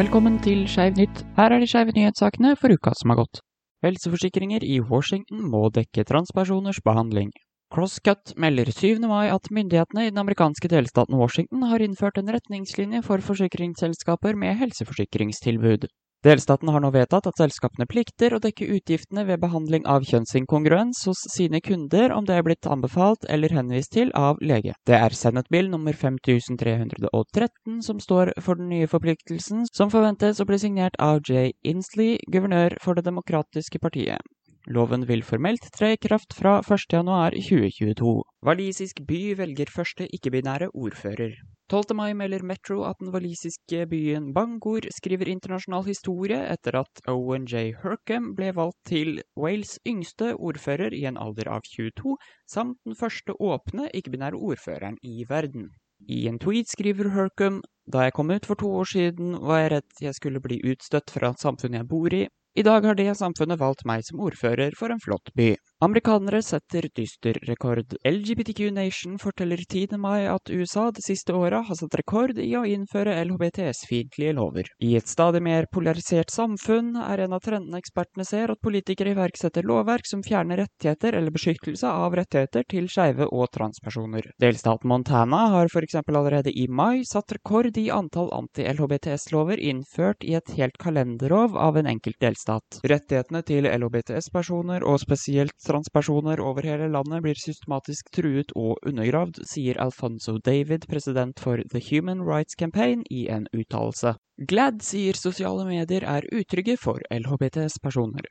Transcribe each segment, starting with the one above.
Velkommen til Skeiv nytt. Her er de skeive nyhetssakene for uka som har gått. Helseforsikringer i Washington må dekke transpersoners behandling. Crosscut melder 7. mai at myndighetene i den amerikanske delstaten Washington har innført en retningslinje for forsikringsselskaper med helseforsikringstilbud. Delstaten har nå vedtatt at selskapene plikter å dekke utgiftene ved behandling av kjønnsinkongruens hos sine kunder om det er blitt anbefalt eller henvist til av lege. Det er Senate Bill nummer 5313 som står for den nye forpliktelsen, som forventes å bli signert av Jay Inslee, guvernør for Det demokratiske partiet. Loven vil formelt tre i kraft fra 1.1.2022. Walisisk by velger første ikke-binære ordfører. 12. mai melder Metro at den walisiske byen Bangor skriver internasjonal historie etter at Owen J. Hercam ble valgt til Wales' yngste ordfører i en alder av 22, samt den første åpne ikke-binære ordføreren i verden. I en tweet skriver Hercam da jeg kom ut for to år siden, var jeg redd jeg skulle bli utstøtt fra samfunnet jeg bor i. I dag har det samfunnet valgt meg som ordfører for en flott by. Amerikanere setter dyster rekord. LGBTQ Nation forteller 10. mai at USA det siste året har satt rekord i å innføre LHBTS-fiendtlige lover. I et stadig mer polarisert samfunn er en av trendene ekspertene ser at politikere iverksetter lovverk som fjerner rettigheter eller beskyttelse av rettigheter til skeive og transpersoner. Delstaten Montana har f.eks. allerede i mai satt rekord i antall anti-LHBTS-lover innført i et helt kalenderlov av en enkelt delstat. Rettighetene til LHBTS-personer, og spesielt transpersoner over hele landet, blir systematisk truet og undergravd, sier Alfonso David, president for The Human Rights Campaign, i en uttalelse. GLAD sier sosiale medier er utrygge for LHBTS-personer.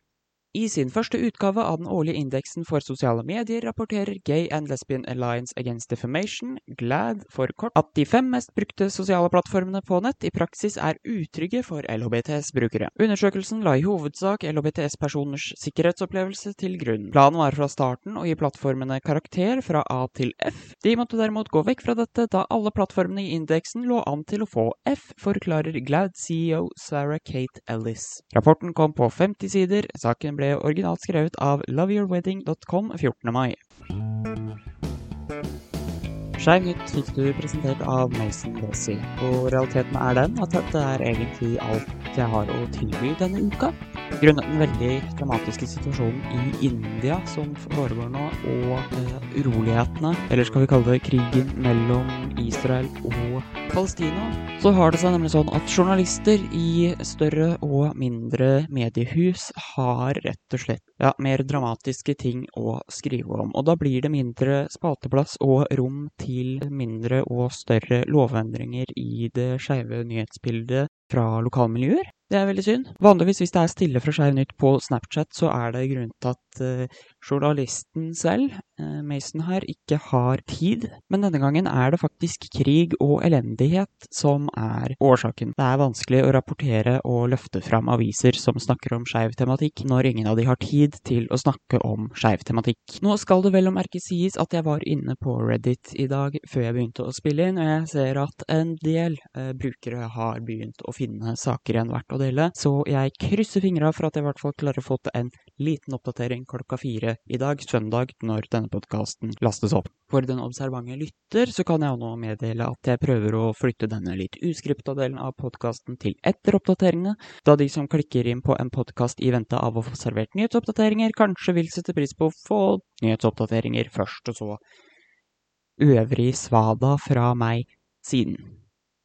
I sin første utgave av den årlige indeksen for sosiale medier rapporterer Gay and Lesbian Alliance Against Defamation, GLAD for kort, at de fem mest brukte sosiale plattformene på nett i praksis er utrygge for LHBTS-brukere. Undersøkelsen la i hovedsak LHBTS-personers sikkerhetsopplevelse til grunn. Planen var fra starten å gi plattformene karakter fra A til F. De måtte derimot gå vekk fra dette da alle plattformene i indeksen lå an til å få F, forklarer GLAD-CEO Sarah Kate Ellis. Rapporten kom på 50 sider. Saken ble originalt skrevet av loveyourwedding.com 14. mai. Skeiv nytt fikk du presentert av Mason Desi, og realiteten er den at dette er egentlig alt jeg har å tilby denne uka. Grunnet den veldig dramatiske situasjonen i India som foregår nå, og eh, urolighetene, eller skal vi kalle det krigen mellom Israel og Palestina, så har det seg nemlig sånn at journalister i større og mindre mediehus har rett og slett ja, mer dramatiske ting å skrive om. Og da blir det mindre spalteplass og rom til mindre og større lovendringer i det skeive nyhetsbildet fra lokalmiljøer. Det er veldig synd. Vanligvis hvis det er stille fra Skeiv Nytt på Snapchat, så er det grunnen til at uh, journalisten selv, uh, Mason her, ikke har tid. Men denne gangen er det faktisk krig og elendighet som er årsaken. Det er vanskelig å rapportere og løfte fram aviser som snakker om skeiv tematikk, når ingen av de har tid til å snakke om skeiv tematikk. Nå skal det vel å merke sies at jeg var inne på Reddit i dag før jeg begynte å spille inn, og jeg ser at en del eh, brukere har begynt å finne saker igjen verdt å dele, så jeg krysser fingra for at jeg i hvert fall klarer å få til en liten oppdatering klokka fire i dag, søndag, når denne podkasten lastes opp. For den observante lytter så kan jeg nå meddele at jeg prøver å flytte denne litt uskripta delen av podkasten til etter oppdateringene, da de som klikker inn på en podkast i vente av å få servert nyhetsoppdateringer, kanskje vil sette pris på å få nyhetsoppdateringer først, og så øvrig svada fra meg siden.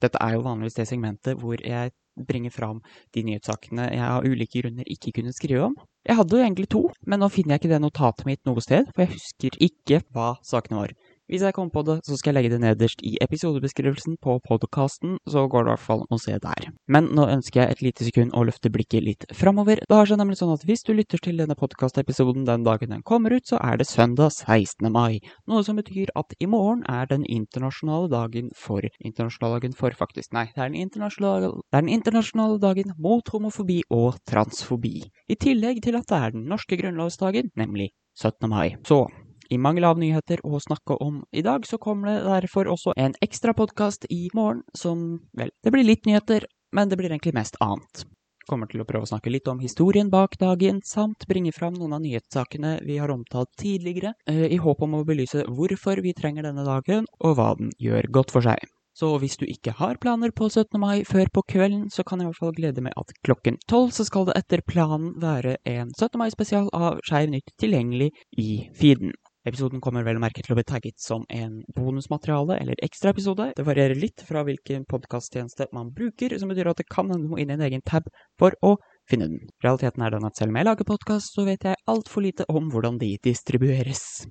Dette er jo vanligvis det segmentet hvor jeg bringer fram de nyhetssakene jeg av ulike grunner ikke kunne skrive om. Jeg hadde jo egentlig to, men nå finner jeg ikke det notatet mitt noe sted, for jeg husker ikke hva sakene var. Hvis jeg kommer på det, så skal jeg legge det nederst i episodebeskrivelsen på podkasten, så går det i hvert fall å se der. Men nå ønsker jeg et lite sekund å løfte blikket litt framover. Det har seg nemlig sånn at hvis du lytter til denne podkastepisoden den dagen den kommer ut, så er det søndag 16. mai. Noe som betyr at i morgen er den internasjonale dagen for Internasjonale dagen for, faktisk. Nei, det er den internasjonale, det er den internasjonale dagen mot homofobi og transfobi. I tillegg til at det er den norske grunnlovsdagen, nemlig 17. mai. Så i mangel av nyheter å snakke om i dag, så kommer det derfor også en ekstra podkast i morgen som Vel, det blir litt nyheter, men det blir egentlig mest annet. Kommer til å prøve å snakke litt om historien bak dagen, samt bringe fram noen av nyhetssakene vi har omtalt tidligere, i håp om å belyse hvorfor vi trenger denne dagen, og hva den gjør godt for seg. Så hvis du ikke har planer på 17. mai før på kvelden, så kan jeg i hvert fall glede meg at klokken tolv så skal det etter planen være en 17. mai-spesial av Skeiv Nytt tilgjengelig i feeden. Episoden kommer vel å merke til å bli tagget som en bonusmateriale eller ekstraepisode. Det varierer litt fra hvilken podkasttjeneste man bruker, som betyr at det kan hende du må inn i en egen tab for å finne den. Realiteten er den at selv om jeg lager podkast, så vet jeg altfor lite om hvordan de distribueres.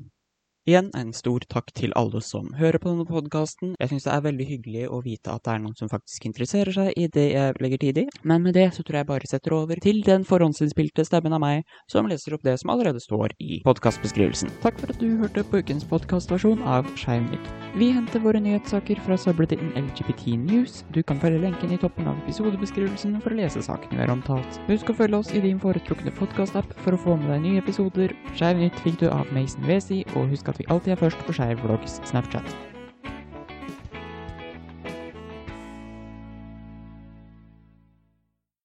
Igjen en stor takk til alle som hører på denne podkasten. Jeg syns det er veldig hyggelig å vite at det er noen som faktisk interesserer seg i det jeg legger tid i. Men med det så tror jeg bare setter over til den forhåndsinnspilte stemmen av meg som leser opp det som allerede står i podkastbeskrivelsen. Takk for at du hørte på ukens podkastversjon av Skeiv Nytt. Vi henter våre nyhetssaker fra subredditen LGBT News. Du kan følge lenken i toppen av episodebeskrivelsen for å lese sakene vi har omtalt. Husk å følge oss i din foretrukne podkastapp for å få med deg nye episoder. Skeiv Nytt fikk du av Mason Wesi, og husk at vi alltid er først på Skeiv Vlogs Snapchat.